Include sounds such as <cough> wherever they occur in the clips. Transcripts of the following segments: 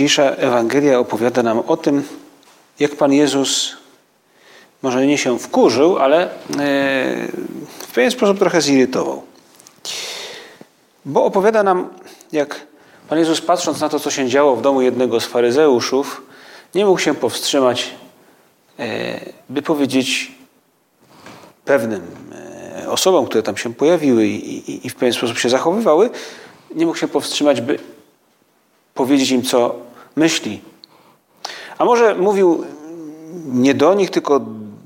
Dzisiejsza Ewangelia opowiada nam o tym, jak Pan Jezus może nie się wkurzył, ale e, w pewien sposób trochę zirytował. Bo opowiada nam, jak Pan Jezus patrząc na to, co się działo w domu jednego z faryzeuszów, nie mógł się powstrzymać, e, by powiedzieć pewnym e, osobom, które tam się pojawiły i, i w pewien sposób się zachowywały, nie mógł się powstrzymać, by powiedzieć im, co myśli. A może mówił nie do nich, tylko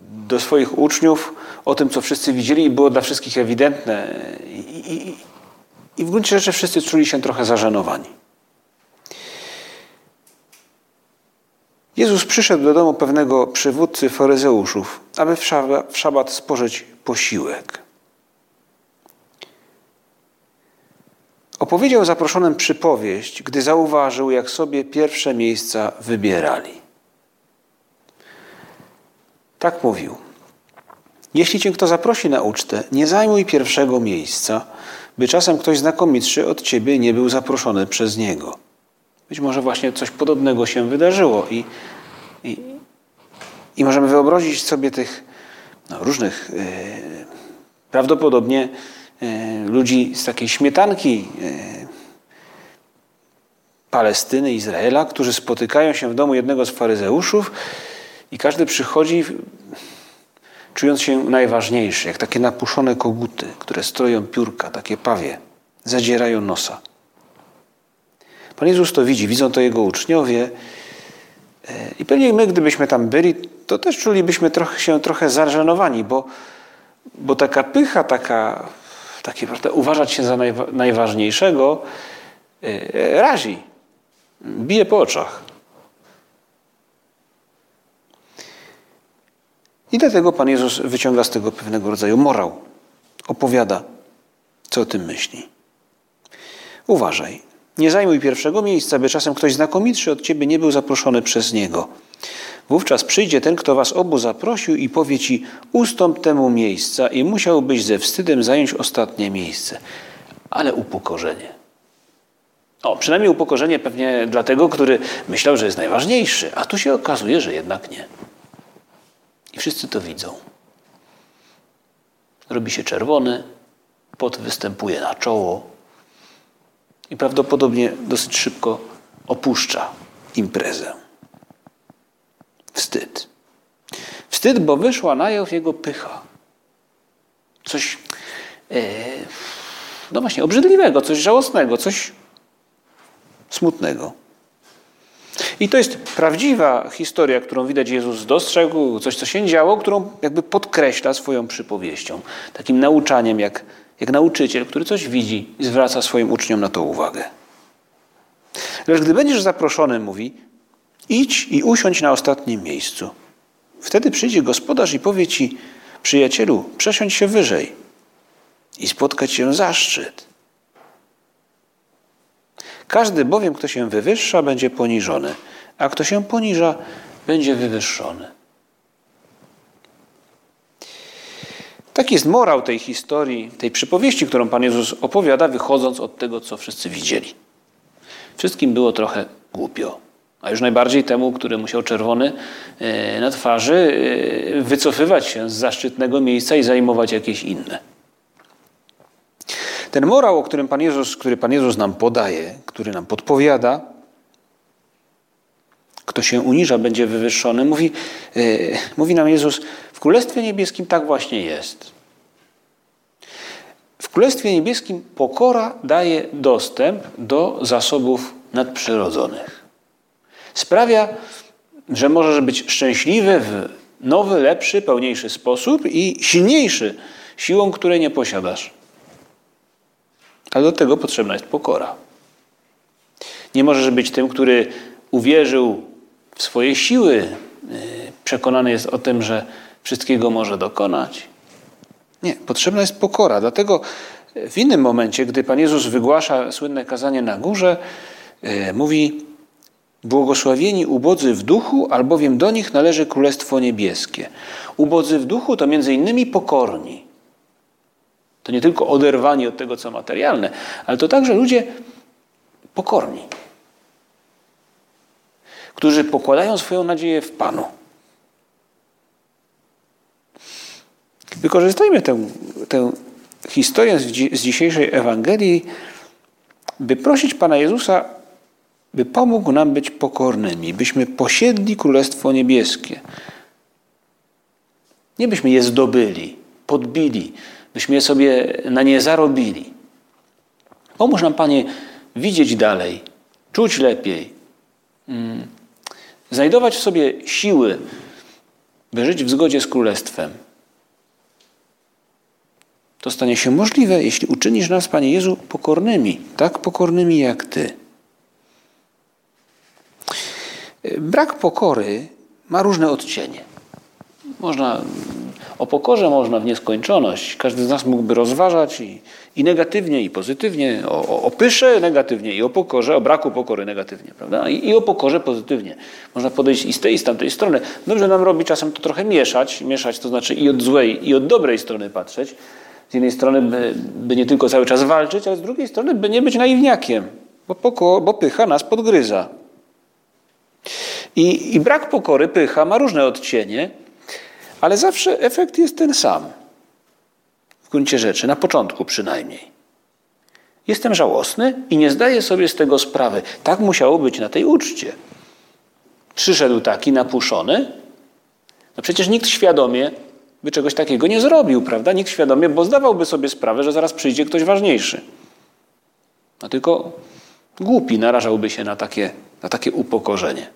do swoich uczniów o tym, co wszyscy widzieli i było dla wszystkich ewidentne. I, i, i w gruncie rzeczy wszyscy czuli się trochę zażenowani. Jezus przyszedł do domu pewnego przywódcy faryzeuszów, aby w szabat spożyć posiłek. Opowiedział zaproszonym przypowieść, gdy zauważył, jak sobie pierwsze miejsca wybierali. Tak mówił. Jeśli cię kto zaprosi na ucztę, nie zajmuj pierwszego miejsca, by czasem ktoś znakomitszy od ciebie nie był zaproszony przez niego. Być może właśnie coś podobnego się wydarzyło i, i, i możemy wyobrazić sobie tych no, różnych, yy, prawdopodobnie ludzi z takiej śmietanki e, Palestyny, Izraela, którzy spotykają się w domu jednego z faryzeuszów i każdy przychodzi czując się najważniejszy, jak takie napuszone koguty, które stroją piórka, takie pawie, zadzierają nosa. Pan Jezus to widzi, widzą to Jego uczniowie e, i pewnie my, gdybyśmy tam byli, to też czulibyśmy trochę, się trochę zażenowani, bo, bo taka pycha, taka takie, prawda, uważać się za najwa najważniejszego, yy, razi. Bije po oczach. I dlatego Pan Jezus wyciąga z tego pewnego rodzaju morał. Opowiada, co o tym myśli. Uważaj. Nie zajmuj pierwszego miejsca, by czasem ktoś znakomitszy od ciebie nie był zaproszony przez niego. Wówczas przyjdzie ten, kto was obu zaprosił i powie ci, ustąp temu miejsca i musiałbyś ze wstydem zająć ostatnie miejsce. Ale upokorzenie. O, przynajmniej upokorzenie pewnie dla tego, który myślał, że jest najważniejszy, a tu się okazuje, że jednak nie. I wszyscy to widzą. Robi się czerwony, pot występuje na czoło i prawdopodobnie dosyć szybko opuszcza imprezę. Wstyd. Wstyd, bo wyszła na jaw jego pycha. Coś, e, no właśnie, obrzydliwego, coś żałosnego, coś smutnego. I to jest prawdziwa historia, którą widać Jezus dostrzegł, coś, co się działo, którą jakby podkreśla swoją przypowieścią. Takim nauczaniem, jak, jak nauczyciel, który coś widzi i zwraca swoim uczniom na to uwagę. Lecz gdy będziesz zaproszony, mówi, Idź i usiądź na ostatnim miejscu. Wtedy przyjdzie gospodarz i powie ci, przyjacielu, przesiądź się wyżej i spotkać się zaszczyt. Każdy bowiem, kto się wywyższa, będzie poniżony, a kto się poniża, będzie wywyższony. Taki jest morał tej historii, tej przypowieści, którą Pan Jezus opowiada, wychodząc od tego, co wszyscy widzieli. Wszystkim było trochę głupio a już najbardziej temu, który musiał czerwony e, na twarzy e, wycofywać się z zaszczytnego miejsca i zajmować jakieś inne. Ten morał, o którym Pan Jezus, który Pan Jezus nam podaje, który nam podpowiada, kto się uniża, będzie wywyższony, mówi, e, mówi nam Jezus, w Królestwie Niebieskim tak właśnie jest. W Królestwie Niebieskim pokora daje dostęp do zasobów nadprzyrodzonych. Sprawia, że możesz być szczęśliwy w nowy, lepszy, pełniejszy sposób i silniejszy siłą, której nie posiadasz. Ale do tego potrzebna jest pokora. Nie możesz być tym, który uwierzył w swoje siły, y, przekonany jest o tym, że wszystkiego może dokonać. Nie, potrzebna jest pokora. Dlatego w innym momencie, gdy Pan Jezus wygłasza słynne kazanie na górze, y, mówi: Błogosławieni ubodzy w duchu, albowiem do nich należy Królestwo Niebieskie. Ubodzy w duchu to między innymi pokorni. To nie tylko oderwani od tego, co materialne, ale to także ludzie pokorni, którzy pokładają swoją nadzieję w Panu. Wykorzystajmy tę, tę historię z dzisiejszej Ewangelii, by prosić Pana Jezusa, by pomógł nam być pokornymi, byśmy posiedli Królestwo Niebieskie. Nie byśmy je zdobyli, podbili, byśmy je sobie na nie zarobili. Pomóż nam, Panie, widzieć dalej, czuć lepiej, mm, znajdować w sobie siły, by żyć w zgodzie z Królestwem. To stanie się możliwe, jeśli uczynisz nas, Panie Jezu, pokornymi, tak pokornymi jak Ty. Brak pokory ma różne odcienie. Można o pokorze można w nieskończoność. Każdy z nas mógłby rozważać i, i negatywnie, i pozytywnie, o, o, pysze negatywnie, i o pokorze, o braku pokory negatywnie, prawda? I, I, o pokorze pozytywnie. Można podejść i z tej, i z tamtej strony. Dobrze nam robi czasem to trochę mieszać, mieszać to znaczy i od złej, i od dobrej strony patrzeć. Z jednej strony, by, by nie tylko cały czas walczyć, ale z drugiej strony, by nie być naiwniakiem, bo, poko, bo pycha nas podgryza. I, I brak pokory, pycha ma różne odcienie, ale zawsze efekt jest ten sam. W gruncie rzeczy, na początku przynajmniej. Jestem żałosny i nie zdaję sobie z tego sprawy. Tak musiało być na tej uczcie. Przyszedł taki napuszony. No przecież nikt świadomie by czegoś takiego nie zrobił, prawda? Nikt świadomie, bo zdawałby sobie sprawę, że zaraz przyjdzie ktoś ważniejszy. No tylko głupi narażałby się na takie, na takie upokorzenie.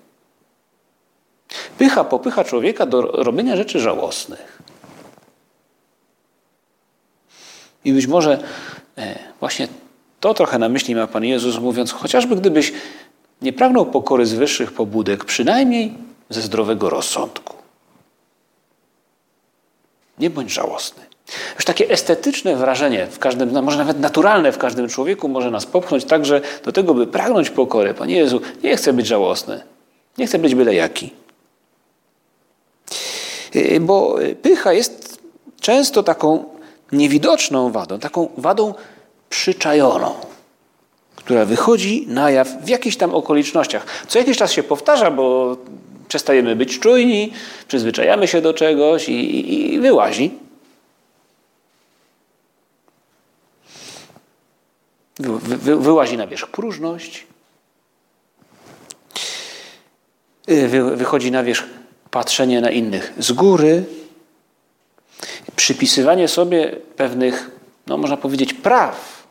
Pycha popycha człowieka do robienia rzeczy żałosnych. I być może e, właśnie to trochę na myśli ma Pan Jezus, mówiąc, chociażby gdybyś nie pragnął pokory z wyższych pobudek, przynajmniej ze zdrowego rozsądku. Nie bądź żałosny. Już takie estetyczne wrażenie, w każdym, no może nawet naturalne w każdym człowieku, może nas popchnąć także do tego, by pragnąć pokory. Panie Jezu, nie chcę być żałosny. Nie chcę być byle jaki. Y, bo pycha jest często taką niewidoczną wadą, taką wadą przyczajoną, która wychodzi na jaw w jakichś tam okolicznościach. Co jakiś czas się powtarza, bo przestajemy być czujni, przyzwyczajamy się do czegoś i, i, i wyłazi. Wy, wy, wyłazi na wierzch próżność, y, wy, wychodzi na wierzch patrzenie na innych z góry, przypisywanie sobie pewnych, no można powiedzieć, praw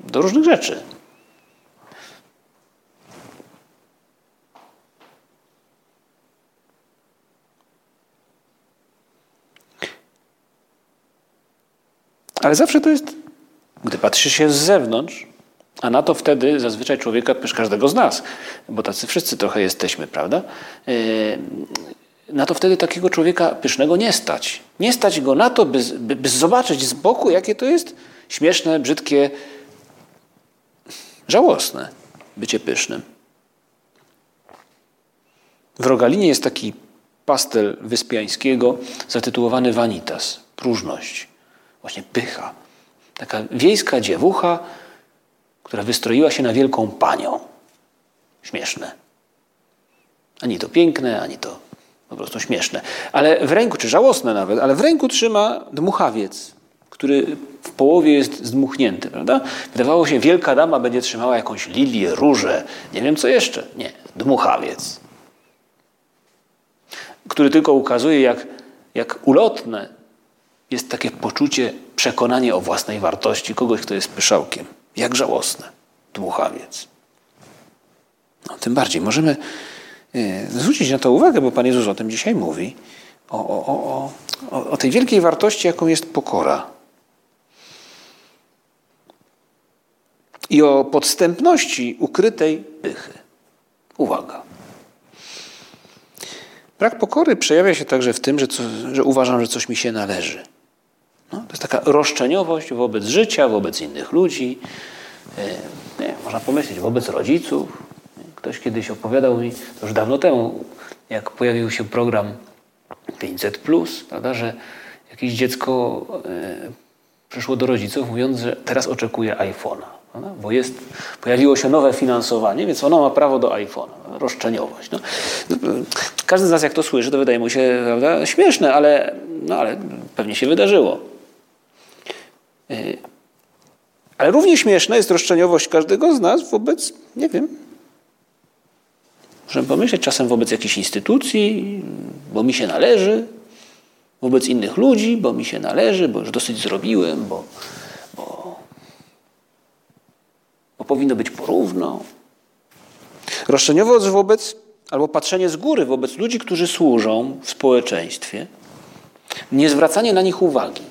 do różnych rzeczy. Ale zawsze to jest, gdy patrzy się z zewnątrz, a na to wtedy zazwyczaj człowieka, też każdego z nas, bo tacy wszyscy trochę jesteśmy, prawda? E, na to wtedy takiego człowieka pysznego nie stać. Nie stać go na to, by, by, by zobaczyć z boku, jakie to jest śmieszne, brzydkie, żałosne bycie pysznym. W Rogalinie jest taki pastel Wyspiańskiego zatytułowany Vanitas, próżność, właśnie pycha. Taka wiejska dziewucha, która wystroiła się na wielką panią. Śmieszne. Ani to piękne, ani to po prostu śmieszne. Ale w ręku, czy żałosne nawet, ale w ręku trzyma dmuchawiec, który w połowie jest zdmuchnięty, prawda? Wydawało się, wielka dama będzie trzymała jakąś lilię, różę, nie wiem co jeszcze. Nie, dmuchawiec. Który tylko ukazuje, jak, jak ulotne jest takie poczucie, przekonanie o własnej wartości kogoś, kto jest pyszałkiem. Jak żałosne. Dmuchawiec. No, tym bardziej możemy e, zwrócić na to uwagę, bo Pan Jezus o tym dzisiaj mówi, o, o, o, o, o tej wielkiej wartości, jaką jest pokora. i o podstępności ukrytej pychy. Uwaga. Brak pokory przejawia się także w tym, że, co, że uważam, że coś mi się należy. No, taka roszczeniowość wobec życia, wobec innych ludzi. E, nie, można pomyśleć, wobec rodziców. Ktoś kiedyś opowiadał mi, to już dawno temu, jak pojawił się program 500, prawda, że jakieś dziecko e, przyszło do rodziców, mówiąc, że teraz oczekuje iPhone'a. Bo jest, pojawiło się nowe finansowanie, więc ona ma prawo do iPhone'a. Roszczeniowość. No. Każdy z nas, jak to słyszy, to wydaje mu się prawda, śmieszne, ale, no, ale pewnie się wydarzyło. Y, ale równie śmieszna jest roszczeniowość każdego z nas wobec, nie wiem, możemy pomyśleć czasem wobec jakiejś instytucji, bo mi się należy, wobec innych ludzi, bo mi się należy, bo już dosyć zrobiłem, bo, bo powinno być porówno. Roszczeniowość wobec, albo patrzenie z góry wobec ludzi, którzy służą w społeczeństwie, niezwracanie na nich uwagi.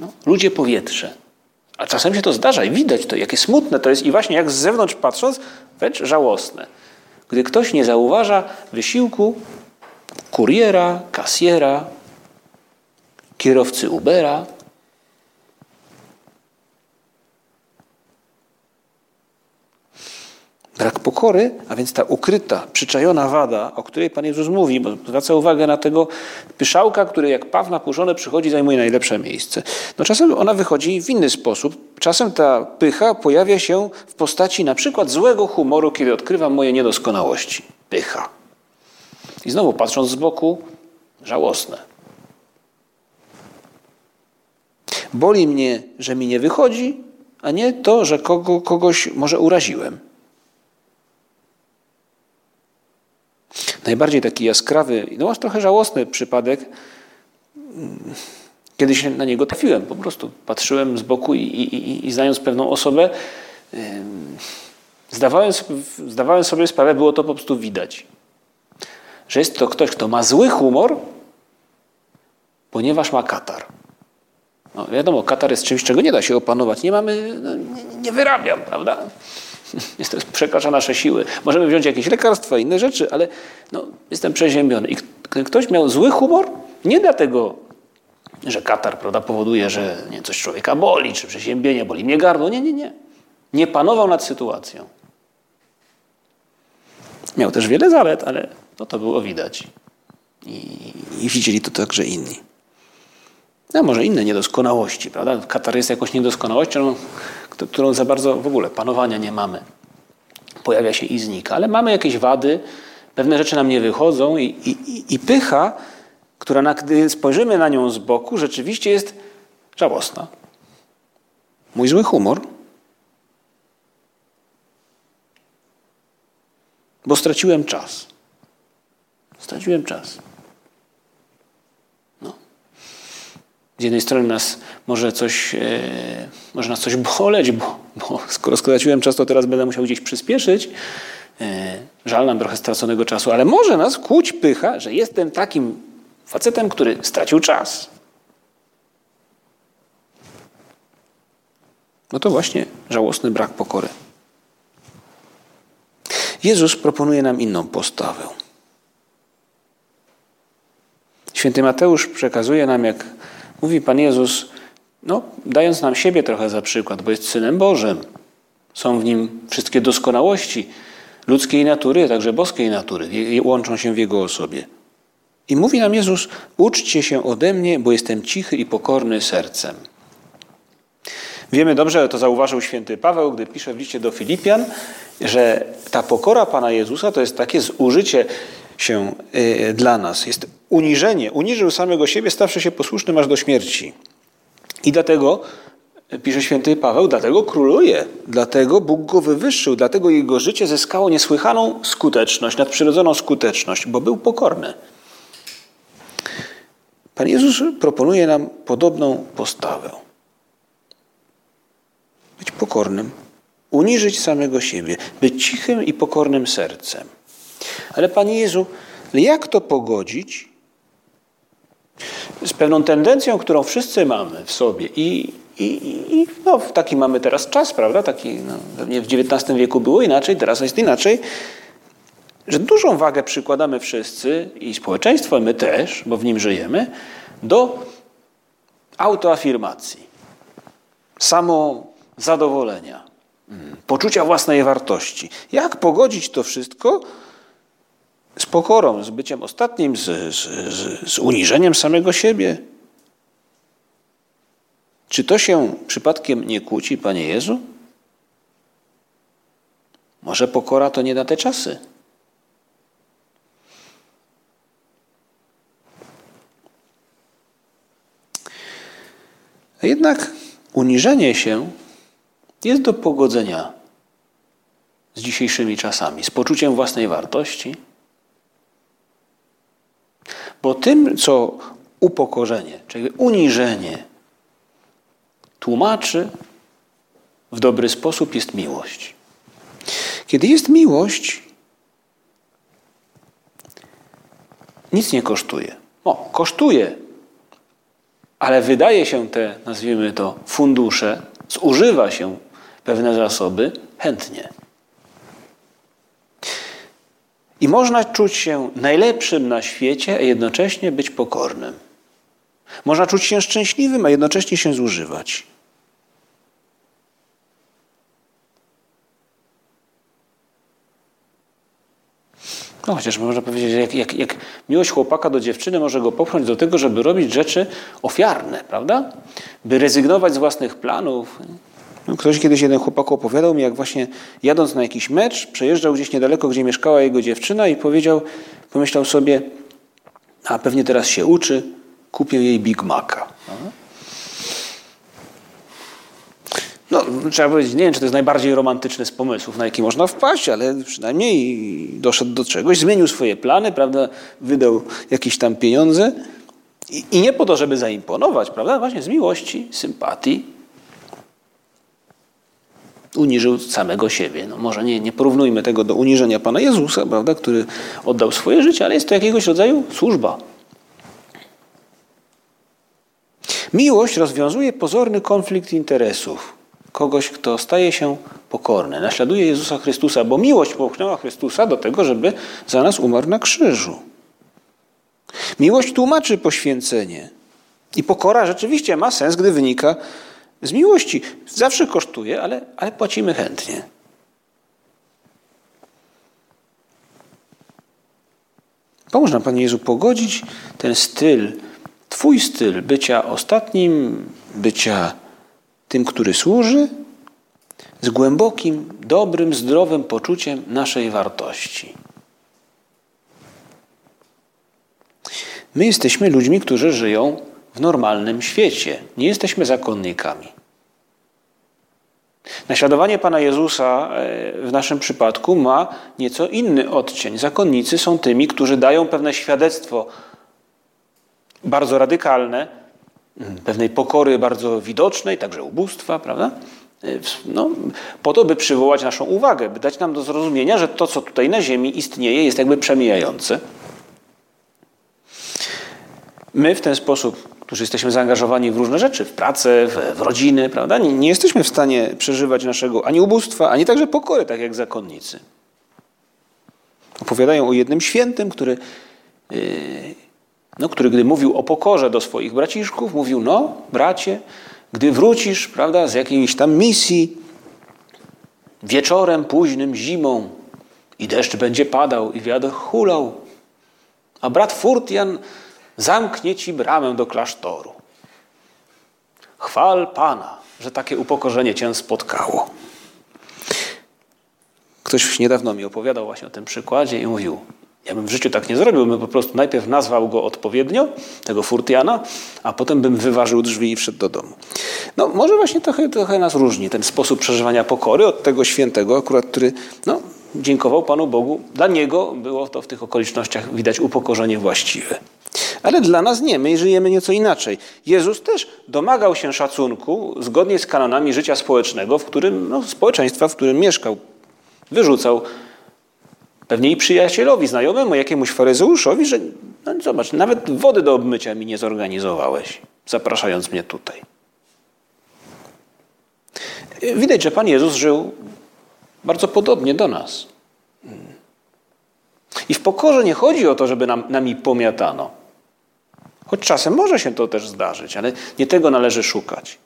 No, ludzie powietrze. A czasem się to zdarza i widać to, jakie smutne to jest i właśnie jak z zewnątrz patrząc, wręcz żałosne. Gdy ktoś nie zauważa wysiłku kuriera, kasjera, kierowcy Ubera, Brak pokory, a więc ta ukryta, przyczajona wada, o której Pan Jezus mówi, bo zwraca uwagę na tego pyszałka, który jak paw napuszony przychodzi, zajmuje najlepsze miejsce. No czasem ona wychodzi w inny sposób. Czasem ta pycha pojawia się w postaci na przykład złego humoru, kiedy odkrywam moje niedoskonałości. Pycha. I znowu patrząc z boku, żałosne. Boli mnie, że mi nie wychodzi, a nie to, że kogo, kogoś może uraziłem. Najbardziej taki jaskrawy, no aż trochę żałosny przypadek, kiedy się na niego trafiłem. Po prostu patrzyłem z boku i, i, i znając pewną osobę, zdawałem, zdawałem sobie sprawę, było to po prostu widać, że jest to ktoś, kto ma zły humor, ponieważ ma katar. No, wiadomo, katar jest czymś, czego nie da się opanować. Nie mamy, no, nie, nie wyrabiam, prawda? <laughs> Jest przekracza nasze siły. Możemy wziąć jakieś lekarstwa, inne rzeczy, ale no, jestem przeziębiony. I ktoś miał zły humor, nie dlatego, że katar prawda, powoduje, że nie, coś człowieka boli, czy przeziębienie, boli mnie gardło. Nie, nie, nie. Nie panował nad sytuacją. Miał też wiele zalet, ale no, to było widać. I, I widzieli to także inni. No, może inne niedoskonałości, prawda? Katar jest jakąś niedoskonałością, którą za bardzo w ogóle panowania nie mamy. Pojawia się i znika, ale mamy jakieś wady, pewne rzeczy nam nie wychodzą i, i, i pycha, która, na, gdy spojrzymy na nią z boku, rzeczywiście jest żałosna. Mój zły humor, bo straciłem czas. Straciłem czas. Z jednej strony nas może coś, e, może nas coś boleć, bo, bo skoro skraciłem czas, to teraz będę musiał gdzieś przyspieszyć. E, żal nam trochę straconego czasu, ale może nas kłuć pycha, że jestem takim facetem, który stracił czas. No to właśnie żałosny brak pokory. Jezus proponuje nam inną postawę. Święty Mateusz przekazuje nam, jak Mówi Pan Jezus, no, dając nam siebie trochę za przykład, bo jest Synem Bożym. Są w Nim wszystkie doskonałości ludzkiej natury, także boskiej natury. Łączą się w Jego osobie. I mówi nam Jezus, uczcie się ode mnie, bo jestem cichy i pokorny sercem. Wiemy dobrze, to zauważył święty Paweł, gdy pisze w liście do Filipian, że ta pokora Pana Jezusa to jest takie zużycie się y, dla nas. Jest uniżenie. Uniżył samego siebie, stawszy się posłusznym aż do śmierci. I dlatego, pisze święty Paweł, dlatego króluje. Dlatego Bóg go wywyższył. Dlatego jego życie zyskało niesłychaną skuteczność, nadprzyrodzoną skuteczność, bo był pokorny. Pan Jezus proponuje nam podobną postawę. Być pokornym, uniżyć samego siebie, być cichym i pokornym sercem. Ale Panie Jezu, jak to pogodzić z pewną tendencją, którą wszyscy mamy w sobie i, I, i, no, taki mamy teraz czas, prawda? Taki, no, pewnie w XIX wieku było inaczej, teraz jest inaczej. Że dużą wagę przykładamy wszyscy i społeczeństwo, my też, bo w nim żyjemy, do autoafirmacji, samozadowolenia, mm, poczucia własnej wartości. Jak pogodzić to wszystko z pokorą, z byciem ostatnim, z, z, z, z uniżeniem samego siebie? Czy to się przypadkiem nie kłóci, Panie Jezu? Może pokora to nie na te czasy? A jednak uniżenie się jest do pogodzenia z dzisiejszymi czasami, z poczuciem własnej wartości. Bo tym, co upokorzenie, czyli uniżenie, tłumaczy w dobry sposób, jest miłość. Kiedy jest miłość, nic nie kosztuje. O, kosztuje, ale wydaje się te, nazwijmy to, fundusze, zużywa się pewne zasoby chętnie. I można czuć się najlepszym na świecie, a jednocześnie być pokornym. Można czuć się szczęśliwym, a jednocześnie się zużywać. No chociaż można powiedzieć, że jak, jak, jak miłość chłopaka do dziewczyny może go popchnąć do tego, żeby robić rzeczy ofiarne, prawda? By rezygnować z własnych planów. Ktoś kiedyś jeden chłopak opowiadał mi, jak właśnie jadąc na jakiś mecz, przejeżdżał gdzieś niedaleko, gdzie mieszkała jego dziewczyna i powiedział, pomyślał sobie, a pewnie teraz się uczy, kupię jej Big Maca. No, trzeba powiedzieć, nie wiem, czy to jest najbardziej romantyczny z pomysłów, na jaki można wpaść, ale przynajmniej doszedł do czegoś, zmienił swoje plany, prawda, wydał jakieś tam pieniądze i, i nie po to, żeby zaimponować, prawda, właśnie z miłości, sympatii uniżył samego siebie. No może nie, nie porównujmy tego do uniżenia Pana Jezusa, prawda, który oddał swoje życie, ale jest to jakiegoś rodzaju służba. Miłość rozwiązuje pozorny konflikt interesów kogoś, kto staje się pokorny, naśladuje Jezusa Chrystusa, bo miłość popchnęła Chrystusa do tego, żeby za nas umarł na krzyżu. Miłość tłumaczy poświęcenie. I pokora rzeczywiście ma sens, gdy wynika z miłości. Zawsze kosztuje, ale, ale płacimy chętnie. Pomóż nam, Panie Jezu, pogodzić ten styl, Twój styl bycia ostatnim, bycia tym, który służy, z głębokim, dobrym, zdrowym poczuciem naszej wartości. My jesteśmy ludźmi, którzy żyją w normalnym świecie. Nie jesteśmy zakonnikami. Naśladowanie Pana Jezusa e, w naszym przypadku ma nieco inny odcień. Zakonnicy są tymi, którzy dają pewne świadectwo bardzo radykalne, pewnej pokory bardzo widocznej, także ubóstwa, prawda? E, no, po to, by przywołać naszą uwagę, by dać nam do zrozumienia, że to, co tutaj na Ziemi istnieje, jest jakby przemijające. My w ten sposób, którzy jesteśmy zaangażowani w różne rzeczy, w pracę, w, w rodziny, prawda, nie, nie, jesteśmy w stanie przeżywać naszego ani ubóstwa, ani także pokory, tak jak zakonnicy. Opowiadają o jednym świętym, który yy, no, który gdy mówił o pokorze do swoich braciszków, mówił, no bracie, gdy wrócisz, prawda, z jakiejś tam misji, wieczorem późnym, zimą i deszcz będzie padał i wiatr hulał, a brat Furtian zamknie ci bramę do klasztoru. Chwal Pana, że takie upokorzenie cię spotkało. Ktoś niedawno mi opowiadał właśnie o tym przykładzie i mówił, ja bym w życiu tak nie zrobił, bym po prostu najpierw nazwał go odpowiednio, tego Furtiana, a potem bym wyważył drzwi i wszedł do domu. No może właśnie trochę, trochę nas różni ten sposób przeżywania pokory od tego świętego, akurat który no, dziękował Panu Bogu. Dla niego było to w tych okolicznościach widać upokorzenie właściwe. Ale dla nas nie, my żyjemy nieco inaczej. Jezus też domagał się szacunku zgodnie z kanonami życia społecznego, w którym, no, społeczeństwa, w którym mieszkał. Wyrzucał Pewnie i przyjacielowi, znajomemu, jakiemuś faryzeuszowi, że no zobacz, nawet wody do obmycia mi nie zorganizowałeś, zapraszając mnie tutaj. Widać, że Pan Jezus żył bardzo podobnie do nas. I w pokorze nie chodzi o to, żeby nam, nami pomiatano. Choć czasem może się to też zdarzyć, ale nie tego należy szukać.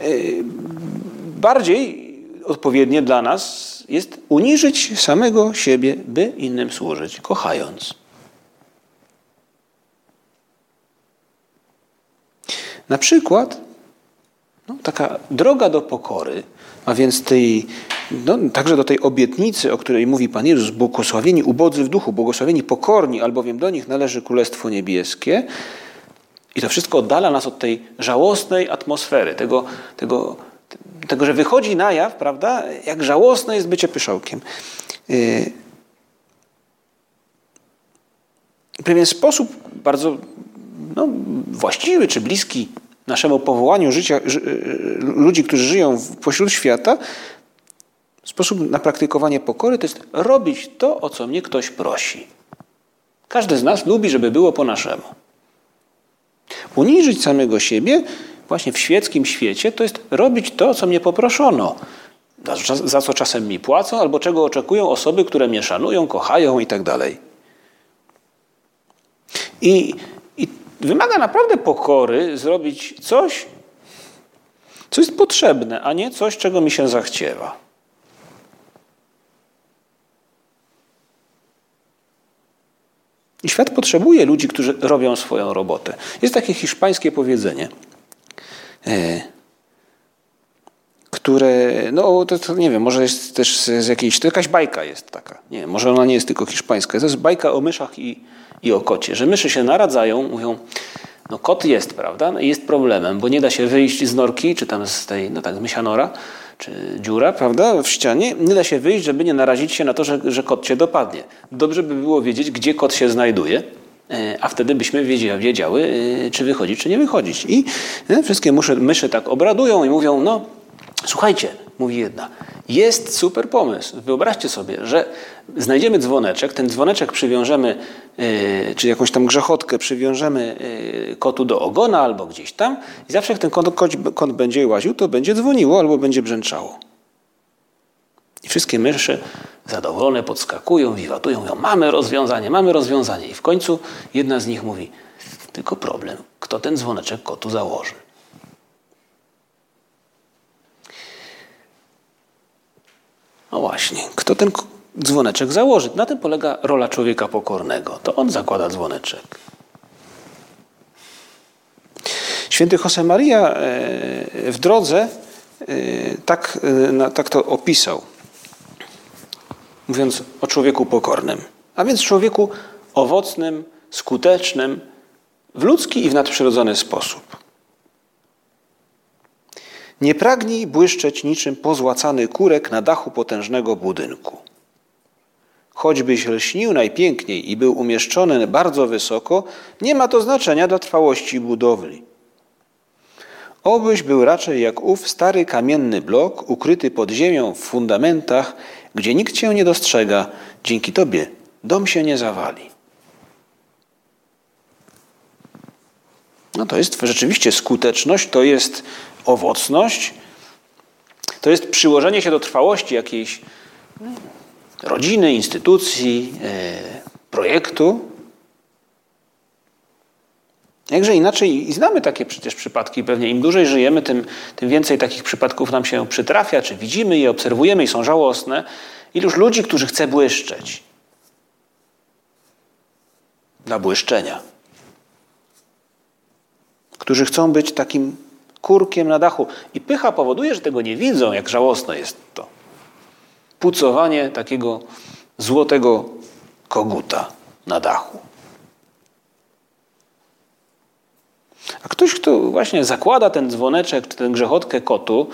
E, bardziej odpowiednie dla nas jest uniżyć samego siebie, by innym służyć, kochając. Na przykład no, taka droga do pokory, a więc tej, no, także do tej obietnicy, o której mówi Pan Jezus, błogosławieni ubodzy w duchu, błogosławieni pokorni, albowiem do nich należy Królestwo Niebieskie. I to wszystko oddala nas od tej żałosnej atmosfery, tego, tego, tego że wychodzi na jaw, prawda, jak żałosne jest bycie pyszałkiem. W pewien sposób bardzo no, właściwy czy bliski naszemu powołaniu życia ludzi, którzy żyją pośród świata, sposób na praktykowanie pokory to jest robić to, o co mnie ktoś prosi. Każdy z nas lubi, żeby było po naszemu. Uniżyć samego siebie właśnie w świeckim świecie to jest robić to, co mnie poproszono, za co czasem mi płacą, albo czego oczekują osoby, które mnie szanują, kochają i tak dalej. I wymaga naprawdę pokory zrobić coś, co jest potrzebne, a nie coś, czego mi się zachciewa. I świat potrzebuje ludzi, którzy robią swoją robotę. Jest takie hiszpańskie powiedzenie, e, które, no to, to, nie wiem, może jest też z jakiejś, to jakaś bajka jest taka. Nie, może ona nie jest tylko hiszpańska. To jest bajka o myszach i, i o kocie, że myszy się naradzają, mówią, no kot jest, prawda, no jest problemem, bo nie da się wyjść z norki, czy tam z tej, no tak, z mysianora, czy dziura, prawda, w ścianie, nie da się wyjść, żeby nie narazić się na to, że, że kot cię dopadnie. Dobrze by było wiedzieć, gdzie kot się znajduje, e, a wtedy byśmy wiedziały, e, czy wychodzić, czy nie wychodzić. I e, wszystkie myszy tak obradują i mówią, no słuchajcie, mówi jedna, jest super pomysł. Wyobraźcie sobie, że znajdziemy dzwoneczek, ten dzwoneczek przywiążemy, yy, czy jakąś tam grzechotkę przywiążemy yy, kotu do ogona albo gdzieś tam i zawsze jak ten kot, kot, kot będzie łaził, to będzie dzwoniło albo będzie brzęczało. I wszystkie myszy zadowolone podskakują, wiwatują, mówią, mamy rozwiązanie, mamy rozwiązanie. I w końcu jedna z nich mówi, tylko problem, kto ten dzwoneczek kotu założy. No właśnie, kto ten dzwoneczek założy? Na tym polega rola człowieka pokornego. To on zakłada dzwoneczek. Święty Josemaria e, w drodze e, tak, e, tak to opisał, mówiąc o człowieku pokornym. A więc człowieku owocnym, skutecznym, w ludzki i w nadprzyrodzony sposób. Nie pragnij błyszczeć niczym pozłacany kurek na dachu potężnego budynku. Choćbyś lśnił najpiękniej i był umieszczony bardzo wysoko, nie ma to znaczenia dla trwałości budowli. Obyś był raczej jak ów stary kamienny blok, ukryty pod ziemią w fundamentach, gdzie nikt cię nie dostrzega, dzięki tobie dom się nie zawali. No to jest rzeczywiście skuteczność, to jest owocność, to jest przyłożenie się do trwałości jakiejś rodziny, instytucji, e, projektu. Jakże inaczej, i znamy takie przecież przypadki, pewnie im dłużej żyjemy, tym, tym więcej takich przypadków nam się przytrafia, czy widzimy je, obserwujemy i są żałosne. Iluż ludzi, którzy chce błyszczeć. Dla błyszczenia. Którzy chcą być takim kurkiem na dachu. I pycha powoduje, że tego nie widzą, jak żałosne jest to. Pucowanie takiego złotego koguta na dachu. A ktoś, kto właśnie zakłada ten dzwoneczek czy tę grzechotkę kotu,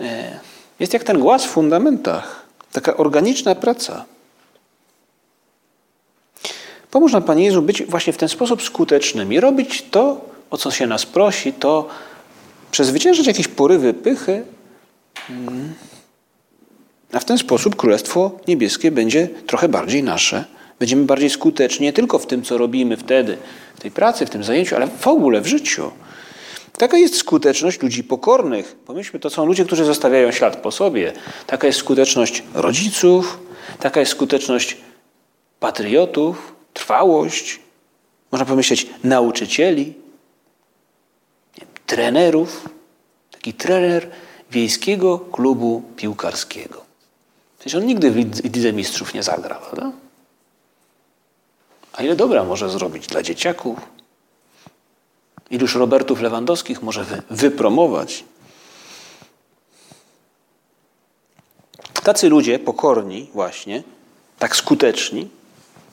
e, jest jak ten głaz w fundamentach. Taka organiczna praca. Pomóż nam, Panie Jezu, być właśnie w ten sposób skutecznym i robić to, o co się nas prosi, to, przezwyciężyć jakieś porywy pychy, mm, a w ten sposób Królestwo Niebieskie będzie trochę bardziej nasze. Będziemy bardziej skuteczni nie tylko w tym, co robimy wtedy, w tej pracy, w tym zajęciu, ale w ogóle w życiu. Taka jest skuteczność ludzi pokornych. Pomyślmy, to są ludzie, którzy zostawiają ślad po sobie. Taka jest skuteczność rodziców, taka jest skuteczność patriotów, trwałość, można pomyśleć nauczycieli, trenerów. Taki trener wiejskiego klubu piłkarskiego. Przecież on nigdy w Lidze Mistrzów nie zagra, prawda? A ile dobra może zrobić dla dzieciaków? Iluż Robertów Lewandowskich może wy, wypromować? Tacy ludzie pokorni właśnie, tak skuteczni,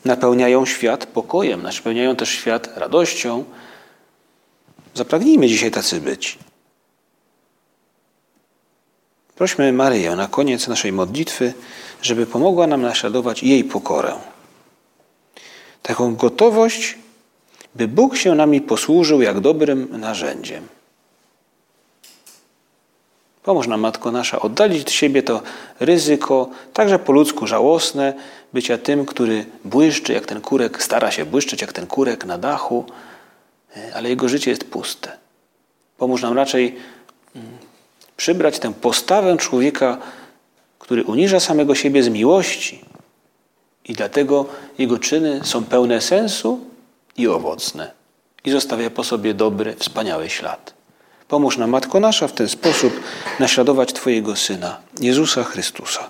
napełniają świat pokojem, napełniają też świat radością. Zapragnijmy dzisiaj tacy być. Prośmy Maryję na koniec naszej modlitwy, żeby pomogła nam naśladować jej pokorę. Taką gotowość, by Bóg się nami posłużył jak dobrym narzędziem. Pomóż nam, Matko Nasza, oddalić od siebie to ryzyko, także po ludzku żałosne, bycia tym, który błyszczy jak ten kurek, stara się błyszczeć jak ten kurek na dachu, ale jego życie jest puste. Pomóż nam raczej mm, przybrać tę postawę człowieka, który uniża samego siebie z miłości i dlatego jego czyny są pełne sensu i owocne i zostawia po sobie dobry, wspaniały ślad. Pomóż nam, Matko Nasza, w ten sposób naśladować Twojego Syna, Jezusa Chrystusa.